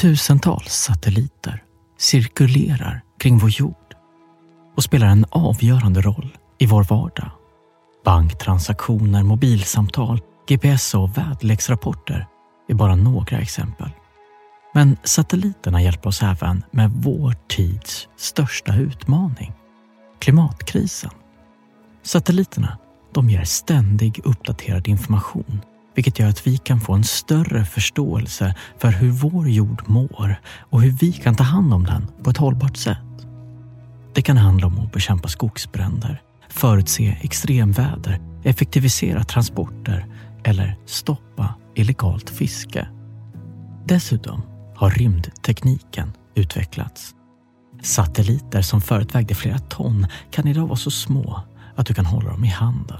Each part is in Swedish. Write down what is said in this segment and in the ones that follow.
Tusentals satelliter cirkulerar kring vår jord och spelar en avgörande roll i vår vardag. Banktransaktioner, mobilsamtal, GPS och väderleksrapporter är bara några exempel. Men satelliterna hjälper oss även med vår tids största utmaning, klimatkrisen. Satelliterna de ger ständig uppdaterad information vilket gör att vi kan få en större förståelse för hur vår jord mår och hur vi kan ta hand om den på ett hållbart sätt. Det kan handla om att bekämpa skogsbränder, förutse extremväder, effektivisera transporter eller stoppa illegalt fiske. Dessutom har rymdtekniken utvecklats. Satelliter som förut vägde flera ton kan idag vara så små att du kan hålla dem i handen.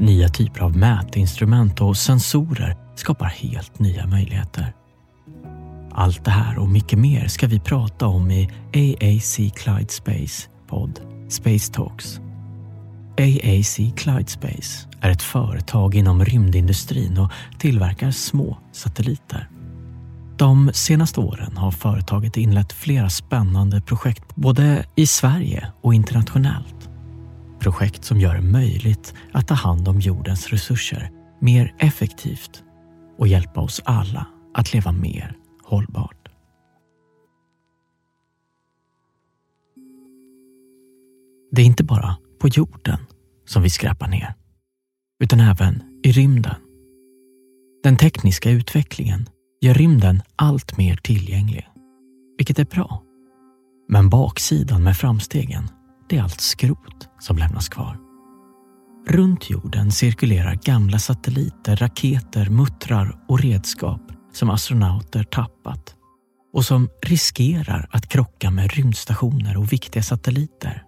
Nya typer av mätinstrument och sensorer skapar helt nya möjligheter. Allt det här och mycket mer ska vi prata om i AAC Clyde Space podd Space Talks. AAC Clyde Space är ett företag inom rymdindustrin och tillverkar små satelliter. De senaste åren har företaget inlett flera spännande projekt både i Sverige och internationellt. Projekt som gör det möjligt att ta hand om jordens resurser mer effektivt och hjälpa oss alla att leva mer hållbart. Det är inte bara på jorden som vi skräpar ner, utan även i rymden. Den tekniska utvecklingen gör rymden allt mer tillgänglig, vilket är bra. Men baksidan med framstegen, det är allt skrot som lämnas kvar. Runt jorden cirkulerar gamla satelliter, raketer, muttrar och redskap som astronauter tappat och som riskerar att krocka med rymdstationer och viktiga satelliter.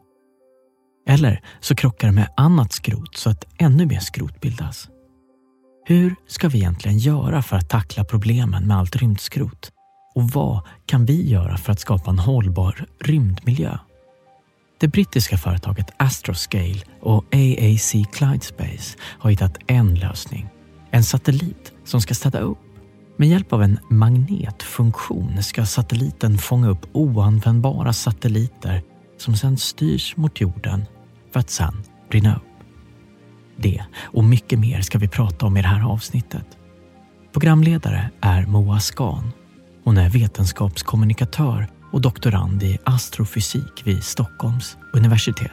Eller så krockar det med annat skrot så att ännu mer skrot bildas. Hur ska vi egentligen göra för att tackla problemen med allt rymdskrot? Och vad kan vi göra för att skapa en hållbar rymdmiljö? Det brittiska företaget Astroscale och AAC Clydespace har hittat en lösning. En satellit som ska städa upp. Med hjälp av en magnetfunktion ska satelliten fånga upp oanvändbara satelliter som sedan styrs mot jorden för att sedan brinna upp. Det och mycket mer ska vi prata om i det här avsnittet. Programledare är Moa Skan. Hon är vetenskapskommunikatör och doktorand i astrofysik vid Stockholms universitet.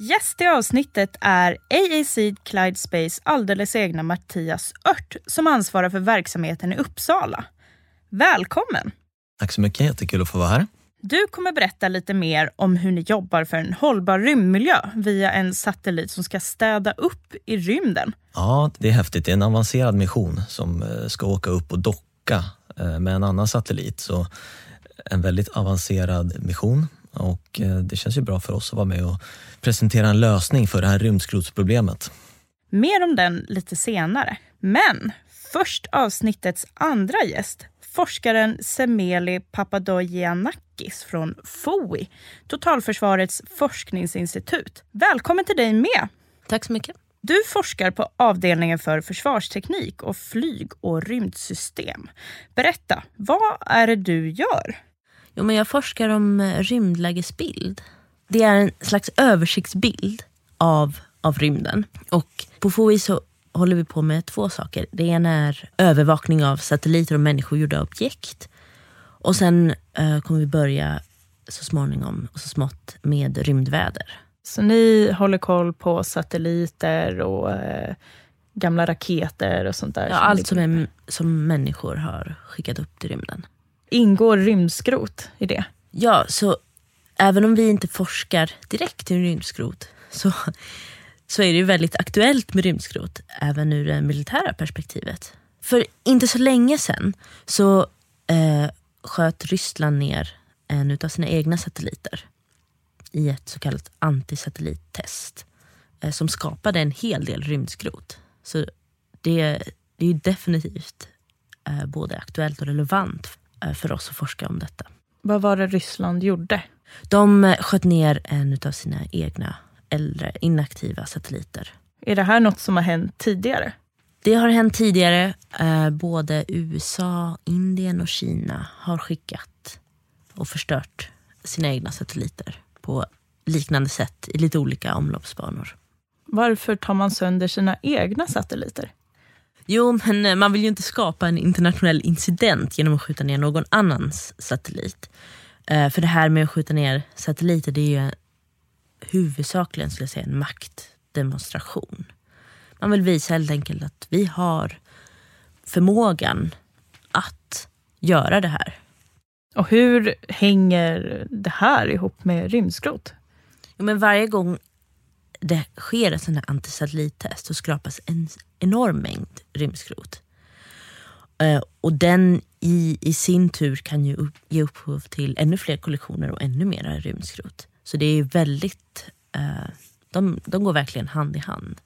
Gäst i avsnittet är AAC Clyde Space alldeles egna Mattias Ört som ansvarar för verksamheten i Uppsala. Välkommen! Tack så mycket, jättekul att få vara här. Du kommer berätta lite mer om hur ni jobbar för en hållbar rymdmiljö via en satellit som ska städa upp i rymden. Ja, det är häftigt. Det är en avancerad mission som eh, ska åka upp och docka eh, med en annan satellit. Så en väldigt avancerad mission och eh, det känns ju bra för oss att vara med och presentera en lösning för det här rymdskrotsproblemet. Mer om den lite senare. Men först avsnittets andra gäst, forskaren Semeli Papadogiannakis från FOI, Totalförsvarets forskningsinstitut. Välkommen till dig med! Tack så mycket. Du forskar på avdelningen för försvarsteknik och flyg och rymdsystem. Berätta, vad är det du gör? Jo, men jag forskar om eh, rymdlägesbild. Det är en slags översiktsbild av, av rymden. Och på FOI så håller vi på med två saker. Det ena är övervakning av satelliter och människogjorda objekt. Och sen eh, kommer vi börja så småningom och så smått med rymdväder. Så ni håller koll på satelliter och eh, gamla raketer och sånt där? Ja, allt som, är, som människor har skickat upp till rymden. Ingår rymdskrot i det? Ja, så även om vi inte forskar direkt i rymdskrot så, så är det ju väldigt aktuellt med rymdskrot även ur det militära perspektivet. För inte så länge sedan så eh, sköt Ryssland ner en av sina egna satelliter i ett så kallat antisatellittest eh, som skapade en hel del rymdskrot. Så det, det är definitivt eh, både aktuellt och relevant eh, för oss att forska om detta. Vad var det Ryssland gjorde? De eh, sköt ner en av sina egna äldre inaktiva satelliter. Är det här något som har hänt tidigare? Det har hänt tidigare. Eh, både USA, Indien och Kina har skickat och förstört sina egna satelliter på liknande sätt i lite olika omloppsbanor. Varför tar man sönder sina egna satelliter? Jo, men eh, man vill ju inte skapa en internationell incident genom att skjuta ner någon annans satellit. Eh, för det här med att skjuta ner satelliter det är ju huvudsakligen skulle jag säga, en maktdemonstration. Man vill visa helt enkelt att vi har förmågan att göra det här. Och hur hänger det här ihop med rymdskrot? Jo, men varje gång det sker ett sånt här antisatellittest så skrapas en enorm mängd rymdskrot. Eh, och den i, i sin tur kan ju upp, ge upphov till ännu fler kollektioner och ännu mer rymdskrot. Så det är väldigt, eh, de, de går verkligen hand i hand.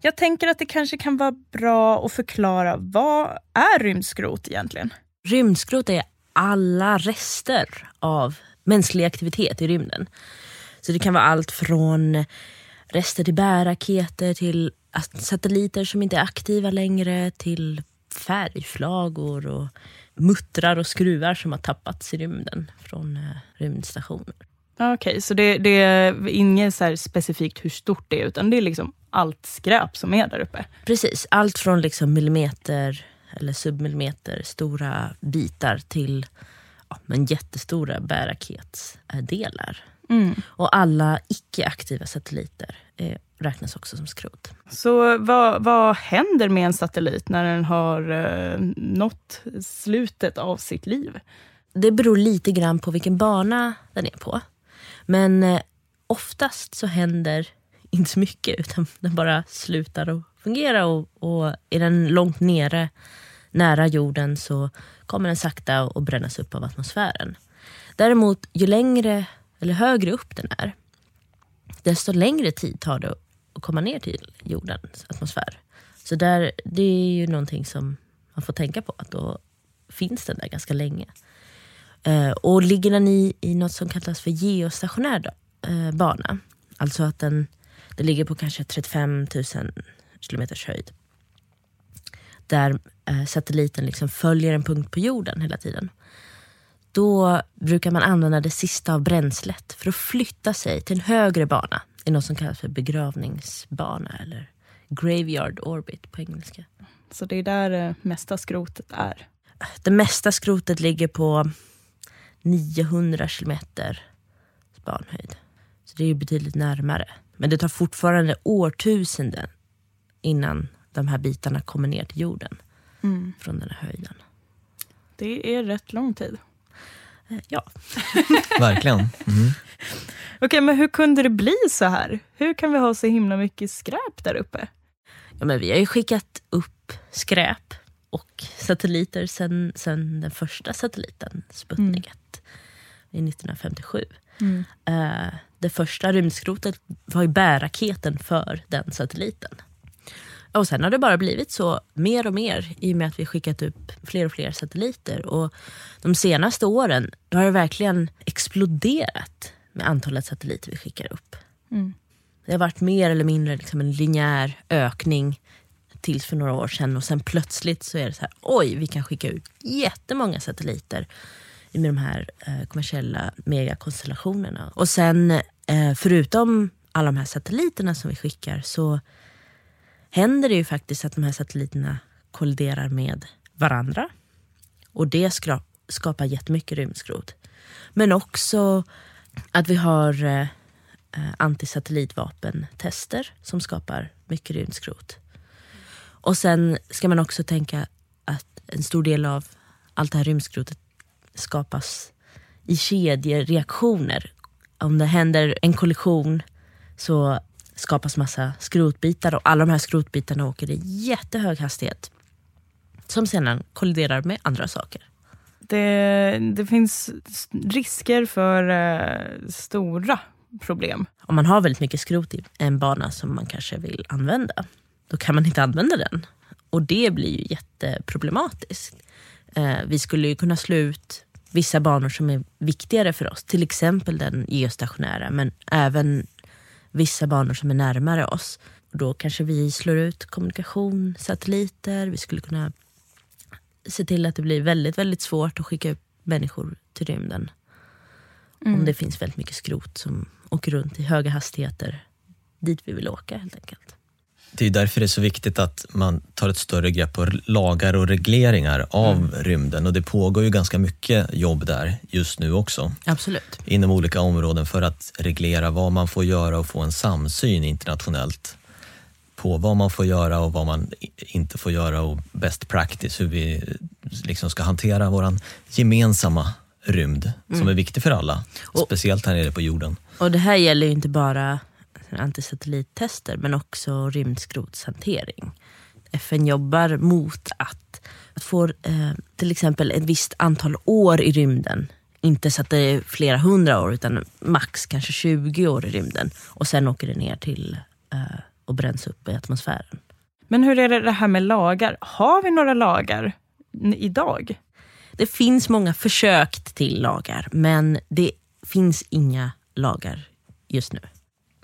Jag tänker att det kanske kan vara bra att förklara vad är rymdskrot egentligen? Rymdskrot är alla rester av mänsklig aktivitet i rymden. Så det kan vara allt från rester till bärraketer till satelliter som inte är aktiva längre till färgflagor och muttrar och skruvar som har tappats i rymden från eh, rymdstationer. Okej, okay, så det, det, är inget så specifikt hur stort det är utan det är liksom allt skräp som är där uppe? Precis, allt från liksom millimeter eller submillimeter stora bitar till ja, men jättestora bärraketsdelar. Mm. Och alla icke-aktiva satelliter eh, räknas också som skrot. Så vad, vad händer med en satellit när den har eh, nått slutet av sitt liv? Det beror lite grann på vilken bana den är på. Men eh, oftast så händer inte så mycket utan den bara slutar att fungera och, och är den långt nere nära jorden så kommer den sakta att brännas upp av atmosfären. Däremot ju längre eller högre upp den är desto längre tid tar det att komma ner till jordens atmosfär. Så där, det är ju någonting som man får tänka på, att då finns den där ganska länge. Eh, och ligger den i, i något som kallas för geostationär eh, bana, alltså att den, den ligger på kanske 35 000 kilometers höjd, där eh, satelliten liksom följer en punkt på jorden hela tiden. Då brukar man använda det sista av bränslet för att flytta sig till en högre bana i något som kallas för begravningsbana eller graveyard orbit på engelska. Så det är där det mesta skrotet är? Det mesta skrotet ligger på 900 kilometer banhöjd. Så det är betydligt närmare. Men det tar fortfarande årtusenden innan de här bitarna kommer ner till jorden mm. från den här höjden. Det är rätt lång tid. Eh, ja. Verkligen. Mm. Okej, okay, men hur kunde det bli så här? Hur kan vi ha så himla mycket skräp där uppe? Ja, men vi har ju skickat upp skräp och satelliter sen, sen den första satelliten, Sputnik 1, mm. i 1957. Mm. Uh, det första rymdskrotet var ju bärraketen för den satelliten. Och sen har det bara blivit så mer och mer i och med att vi skickat upp fler och fler satelliter. Och de senaste åren har det verkligen exploderat med antalet satelliter vi skickar upp. Mm. Det har varit mer eller mindre liksom en linjär ökning tills för några år sedan och sen plötsligt så är det så här, oj vi kan skicka ut jättemånga satelliter med de här eh, kommersiella megakonstellationerna. Och sen eh, förutom alla de här satelliterna som vi skickar så händer det ju faktiskt att de här satelliterna kolliderar med varandra. Och det skapar jättemycket rymdskrot. Men också att vi har eh, eh, antisatellitvapentester som skapar mycket rymdskrot. Och sen ska man också tänka att en stor del av allt det här rymdskrotet skapas i kedjereaktioner. Om det händer en kollision så skapas massa skrotbitar och alla de här skrotbitarna åker i jättehög hastighet. Som sedan kolliderar med andra saker. Det, det finns risker för eh, stora problem. Om man har väldigt mycket skrot i en bana som man kanske vill använda, då kan man inte använda den. Och det blir ju jätteproblematiskt. Eh, vi skulle ju kunna slå ut vissa banor som är viktigare för oss, till exempel den geostationära, men även vissa banor som är närmare oss. Då kanske vi slår ut kommunikation, satelliter. Vi skulle kunna se till att det blir väldigt, väldigt svårt att skicka upp människor till rymden. Mm. Om det finns väldigt mycket skrot som åker runt i höga hastigheter dit vi vill åka helt enkelt. Det är därför det är så viktigt att man tar ett större grepp på lagar och regleringar av mm. rymden och det pågår ju ganska mycket jobb där just nu också. Absolut. Inom olika områden för att reglera vad man får göra och få en samsyn internationellt på vad man får göra och vad man inte får göra och best practice, hur vi liksom ska hantera vår gemensamma rymd mm. som är viktig för alla, och, speciellt här nere på jorden. Och det här gäller ju inte bara antisatellittester men också rymdskrotshantering. FN jobbar mot att, att få eh, till exempel ett visst antal år i rymden. Inte så att det är flera hundra år utan max kanske 20 år i rymden. Och sen åker det ner till eh, och bränns upp i atmosfären. Men hur är det, det här med lagar? Har vi några lagar idag? Det finns många försök till lagar men det finns inga lagar just nu.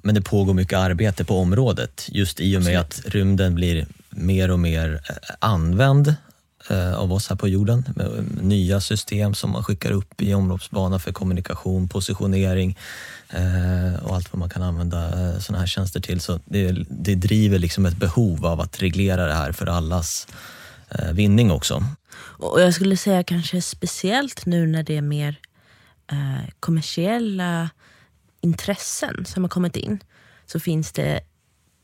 Men det pågår mycket arbete på området just i och med att rymden blir mer och mer eh, använd eh, av oss här på jorden. Med nya system som man skickar upp i omloppsbana för kommunikation, positionering eh, och allt vad man kan använda sådana här tjänster till. Så det, det driver liksom ett behov av att reglera det här för allas vinning också. Och jag skulle säga kanske speciellt nu när det är mer kommersiella intressen som har kommit in så finns det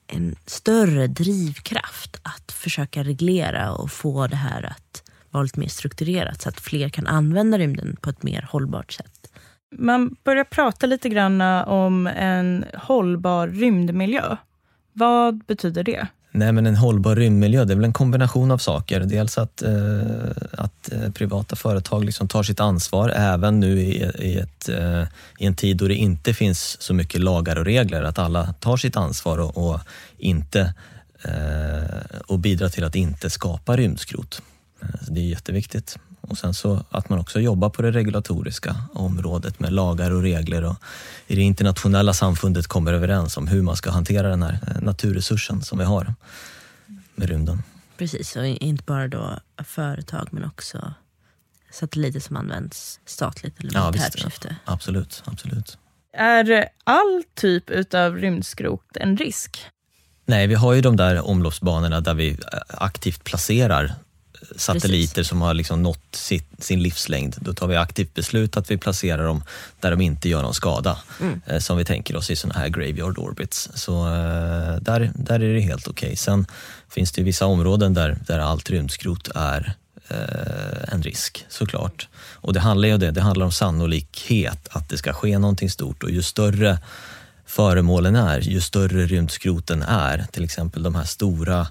en större drivkraft att försöka reglera och få det här att vara lite mer strukturerat så att fler kan använda rymden på ett mer hållbart sätt. Man börjar prata lite grann om en hållbar rymdmiljö. Vad betyder det? Nej, men en hållbar rymdmiljö, det är väl en kombination av saker. Dels att, eh, att eh, privata företag liksom tar sitt ansvar, även nu i, i, ett, eh, i en tid då det inte finns så mycket lagar och regler, att alla tar sitt ansvar och, och inte, eh, och bidrar till att inte skapa rymdskrot. Eh, så det är jätteviktigt. Och sen så att man också jobbar på det regulatoriska området med lagar och regler och i det internationella samfundet kommer överens om hur man ska hantera den här eh, naturresursen som vi har med rymden. Precis, och inte bara då företag men också satelliter som används statligt eller militärt ja, syfte. Absolut, absolut. Är all typ av rymdskrot en risk? Nej, vi har ju de där omloppsbanorna där vi aktivt placerar satelliter Precis. som har liksom nått sitt, sin livslängd, då tar vi aktivt beslut att vi placerar dem där de inte gör någon skada. Mm. Eh, som vi tänker oss i sådana här graveyard orbits. Så eh, där, där är det helt okej. Okay. Sen finns det vissa områden där, där allt rymdskrot är eh, en risk såklart. Och det handlar ju om det, det handlar om sannolikhet att det ska ske någonting stort och ju större föremålen är, ju större rymdskroten är, till exempel de här stora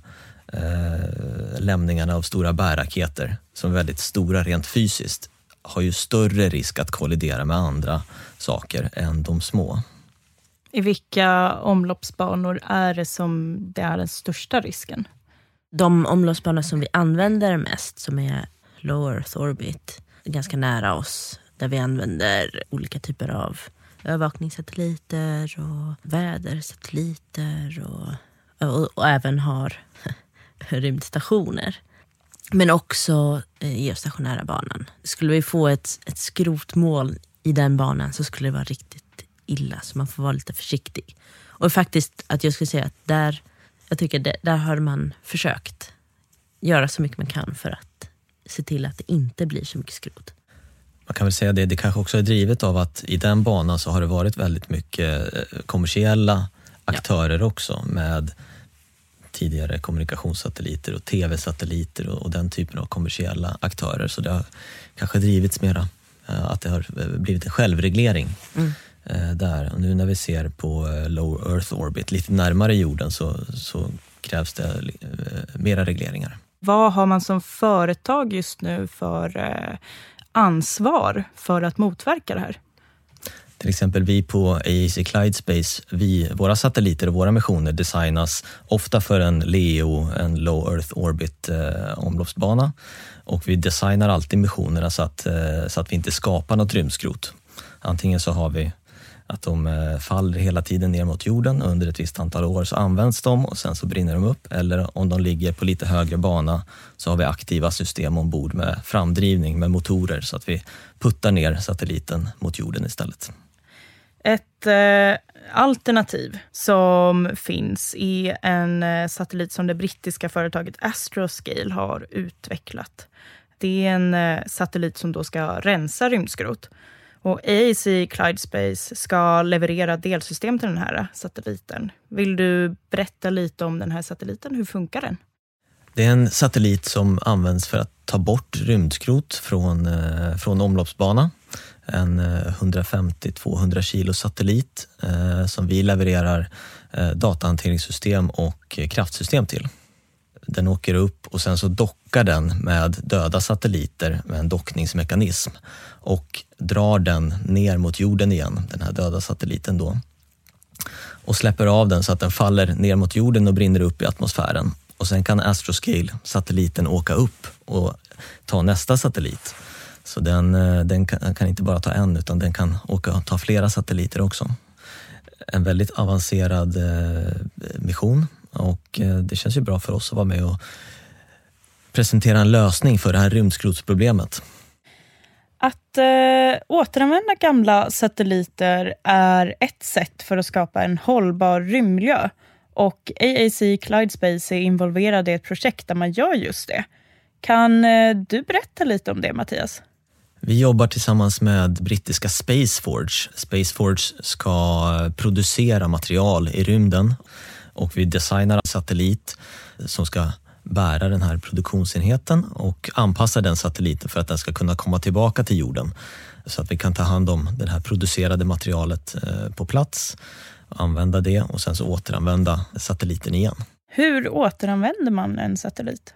eh, lämningarna av stora bärraketer som är väldigt stora rent fysiskt har ju större risk att kollidera med andra saker än de små. I vilka omloppsbanor är det som det är den största risken? De omloppsbanor som vi använder mest, som är low earth orbit, ganska nära oss, där vi använder olika typer av övervakningssatelliter och vädersatelliter och, och, och även har rymdstationer. Men också eh, geostationära banan. Skulle vi få ett, ett skrotmål i den banan så skulle det vara riktigt illa. Så man får vara lite försiktig. Och faktiskt att jag skulle säga att där, jag tycker det, där har man försökt göra så mycket man kan för att se till att det inte blir så mycket skrot. Man kan väl säga det, det kanske också är drivet av att i den banan så har det varit väldigt mycket eh, kommersiella aktörer ja. också med tidigare kommunikationssatelliter och tv-satelliter och, och, den typen av kommersiella aktörer. Så det har kanske drivits mera, eh, att det har eh, blivit en självreglering mm. Eh, där. Och nu när vi ser på low earth orbit, lite närmare jorden, så, så krävs det mera regleringar. Vad har man som företag just nu för ansvar för att motverka det här? Till exempel vi på AEC Clyde Space, vi, våra satelliter och våra missioner designas ofta för en LEO, en Low Earth Orbit eh, omloppsbana. Och vi designar alltid missionerna så att, eh, så att vi inte skapar något rymdskrot. Antingen så har vi Att de eh, faller hela tiden ner mot jorden och under ett visst antal år så används de och sen så brinner de upp. Eller om de ligger på lite högre bana så har vi aktiva system ombord med framdrivning med motorer så att vi puttar ner satelliten mot jorden istället. Ett eh, alternativ som finns är en eh, satellit som det brittiska företaget Astroscale har utvecklat. Det är en eh, satellit som då ska rensa rymdskrot. Och AAC Clyde Space ska leverera delsystem till den här satelliten. Vill du berätta lite om den här satelliten? Hur funkar den? Det är en satellit som används för att ta bort rymdskrot från, eh, från omloppsbana. En eh, 150-200 kilo satellit eh, som vi levererar eh, datahanteringssystem och kraftsystem till. Den åker upp och sen så dockar den med döda satelliter med en dockningsmekanism och drar den ner mot jorden igen, den här döda satelliten då och släpper av den så att den faller ner mot jorden och brinner upp i atmosfären. Och sen kan Astroscale, satelliten, åka upp och ta nästa satellit. Så den, eh, den kan, kan inte bara ta en utan den kan åka och ta flera satelliter också. En väldigt avancerad eh, mission och eh, det känns ju bra för oss att vara med och presentera en lösning för det här rymdskrotsproblemet. Att eh, återanvända gamla satelliter är ett sätt för att skapa en hållbar rymdmiljö. Och AAC Clyde Space är involverad i ett projekt där man gör just det. Kan eh, du berätta lite om det, Mattias? Vi jobbar tillsammans med brittiska Spaceforge. Spaceforge ska producera material i rymden och vi designar en satellit som ska bära den här produktionsenheten och anpassa den satelliten för att den ska kunna komma tillbaka till jorden så att vi kan ta hand om det här producerade materialet eh, på plats, använda det och sen så återanvända satelliten igen. Hur återanvänder man en satellit?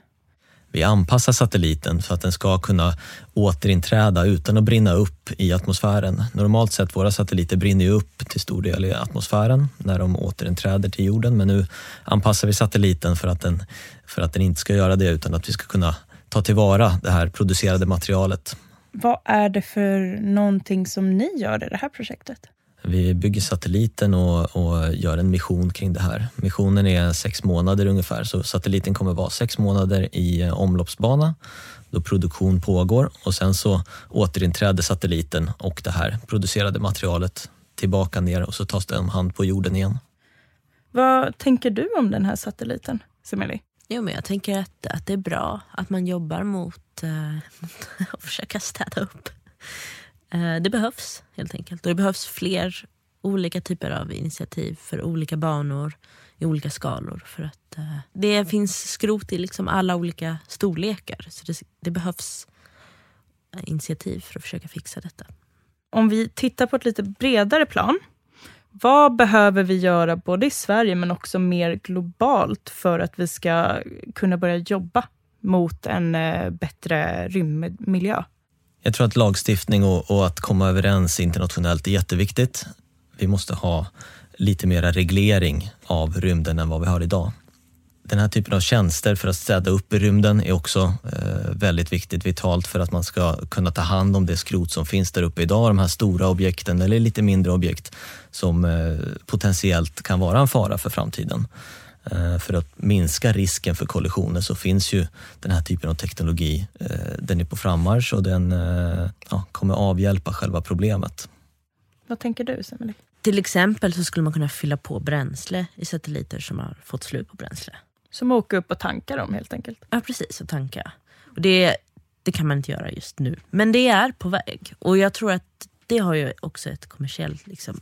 Vi anpassar satelliten för att den ska kunna återinträda utan att brinna upp i atmosfären. Normalt sett, våra satelliter brinner ju upp till stor del i atmosfären när de återinträder till jorden, men nu anpassar vi satelliten för att den, för att den inte ska göra det utan att vi ska kunna ta tillvara det här producerade materialet. Vad är det för någonting som ni gör i det här projektet? Vi bygger satelliten och, och, gör en mission kring det här. Missionen är sex månader ungefär, så satelliten kommer vara sex månader i eh, omloppsbana då produktion pågår och sen så återinträder satelliten och det här producerade materialet tillbaka ner och så tas det om hand på jorden igen. Vad tänker du om den här satelliten, Semeli? Jo, men jag tänker att, att det är bra att man jobbar mot eh, att försöka städa upp. Eh, det behövs helt enkelt. Och det behövs fler olika typer av initiativ för olika banor i olika skalor. För att eh, Det finns skrot i liksom alla olika storlekar. Så det, det behövs eh, initiativ för att försöka fixa detta. Om vi tittar på ett lite bredare plan. Vad behöver vi göra både i Sverige men också mer globalt för att vi ska kunna börja jobba mot en bättre rymdmiljö? Jag tror att lagstiftning och, och, att komma överens internationellt är jätteviktigt. Vi måste ha lite mera reglering av rymden än vad vi har idag. Den här typen av tjänster för att städa upp i rymden är också eh, väldigt viktigt, vitalt för att man ska kunna ta hand om det skrot som finns där uppe idag, de här stora objekten eller lite mindre objekt som eh, potentiellt kan vara en fara för framtiden. Eh, för att minska risken för kollisioner så finns ju den här typen av teknologi. Eh, den är på frammarsch och den eh, ja, kommer avhjälpa själva problemet. Vad tänker du, Semeli? Till exempel så skulle man kunna fylla på bränsle i satelliter som har fått slut på bränsle. Som åker upp och tankar dem helt enkelt? Ja, precis. Och tanka. Och det, det kan man inte göra just nu. Men det är på väg. Och jag tror att det har ju också ett kommersiellt liksom,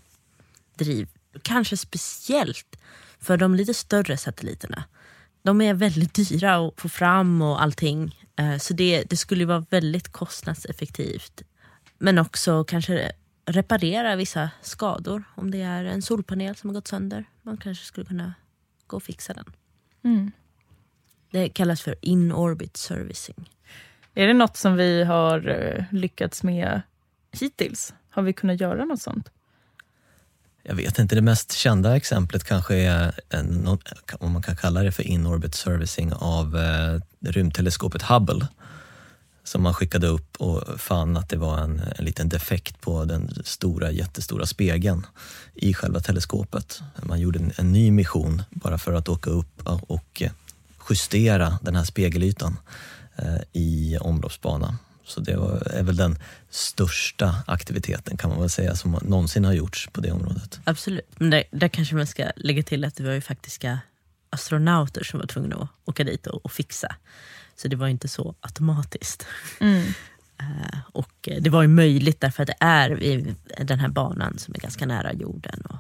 driv. Kanske speciellt för de lite större satelliterna. De är väldigt dyra att få fram och allting. Eh, så det, det skulle vara väldigt kostnadseffektivt. Men också kanske reparera vissa skador. Om det är en solpanel som har gått sönder. Man kanske skulle kunna gå och fixa den. Mm. Det kallas för in-orbit servicing. Är det något som vi har eh, lyckats med hittills? Har vi kunnat göra något sånt? Jag vet inte, det mest kända exemplet kanske är, en, om man kan kalla det för in-orbit servicing av eh, rymdteleskopet Hubble som man skickade upp och fann att det var en, en liten defekt på den stora, jättestora spegeln i själva teleskopet. Man gjorde en, en ny mission bara för att åka upp och justera den här spegelytan eh, i omloppsbana. Så det var, är väl den största aktiviteten kan man väl säga som någonsin har gjorts på det området. Absolut, men där, där kanske man ska lägga till att det var ju faktiska astronauter som var tvungna att åka dit och, och fixa. Så det var inte så automatiskt. Mm. uh, och det var ju möjligt därför att det är den här banan som är ganska nära jorden. Och.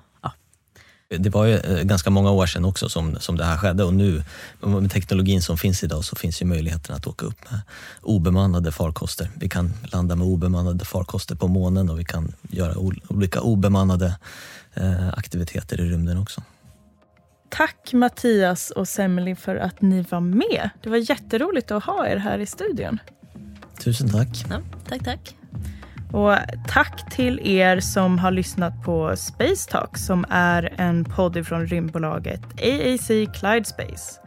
Det var ju eh, ganska många år sedan också som, som det här skedde och nu med teknologin som finns idag så finns ju möjligheten att åka upp med obemannade farkoster. Vi kan landa med obemannade farkoster på månen och vi kan göra olika obemannade uh, aktiviteter i rymden också. Tack Mattias och Semli för att ni var med. Det var jätteroligt att ha er här i studion. Tusen tack. Ja, tack, tack. Och tack till er som har lyssnat på Space Talk som är en podd från rymdbolaget AAC Clyde Space.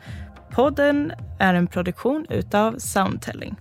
Podden är en produktion utav Soundtelling.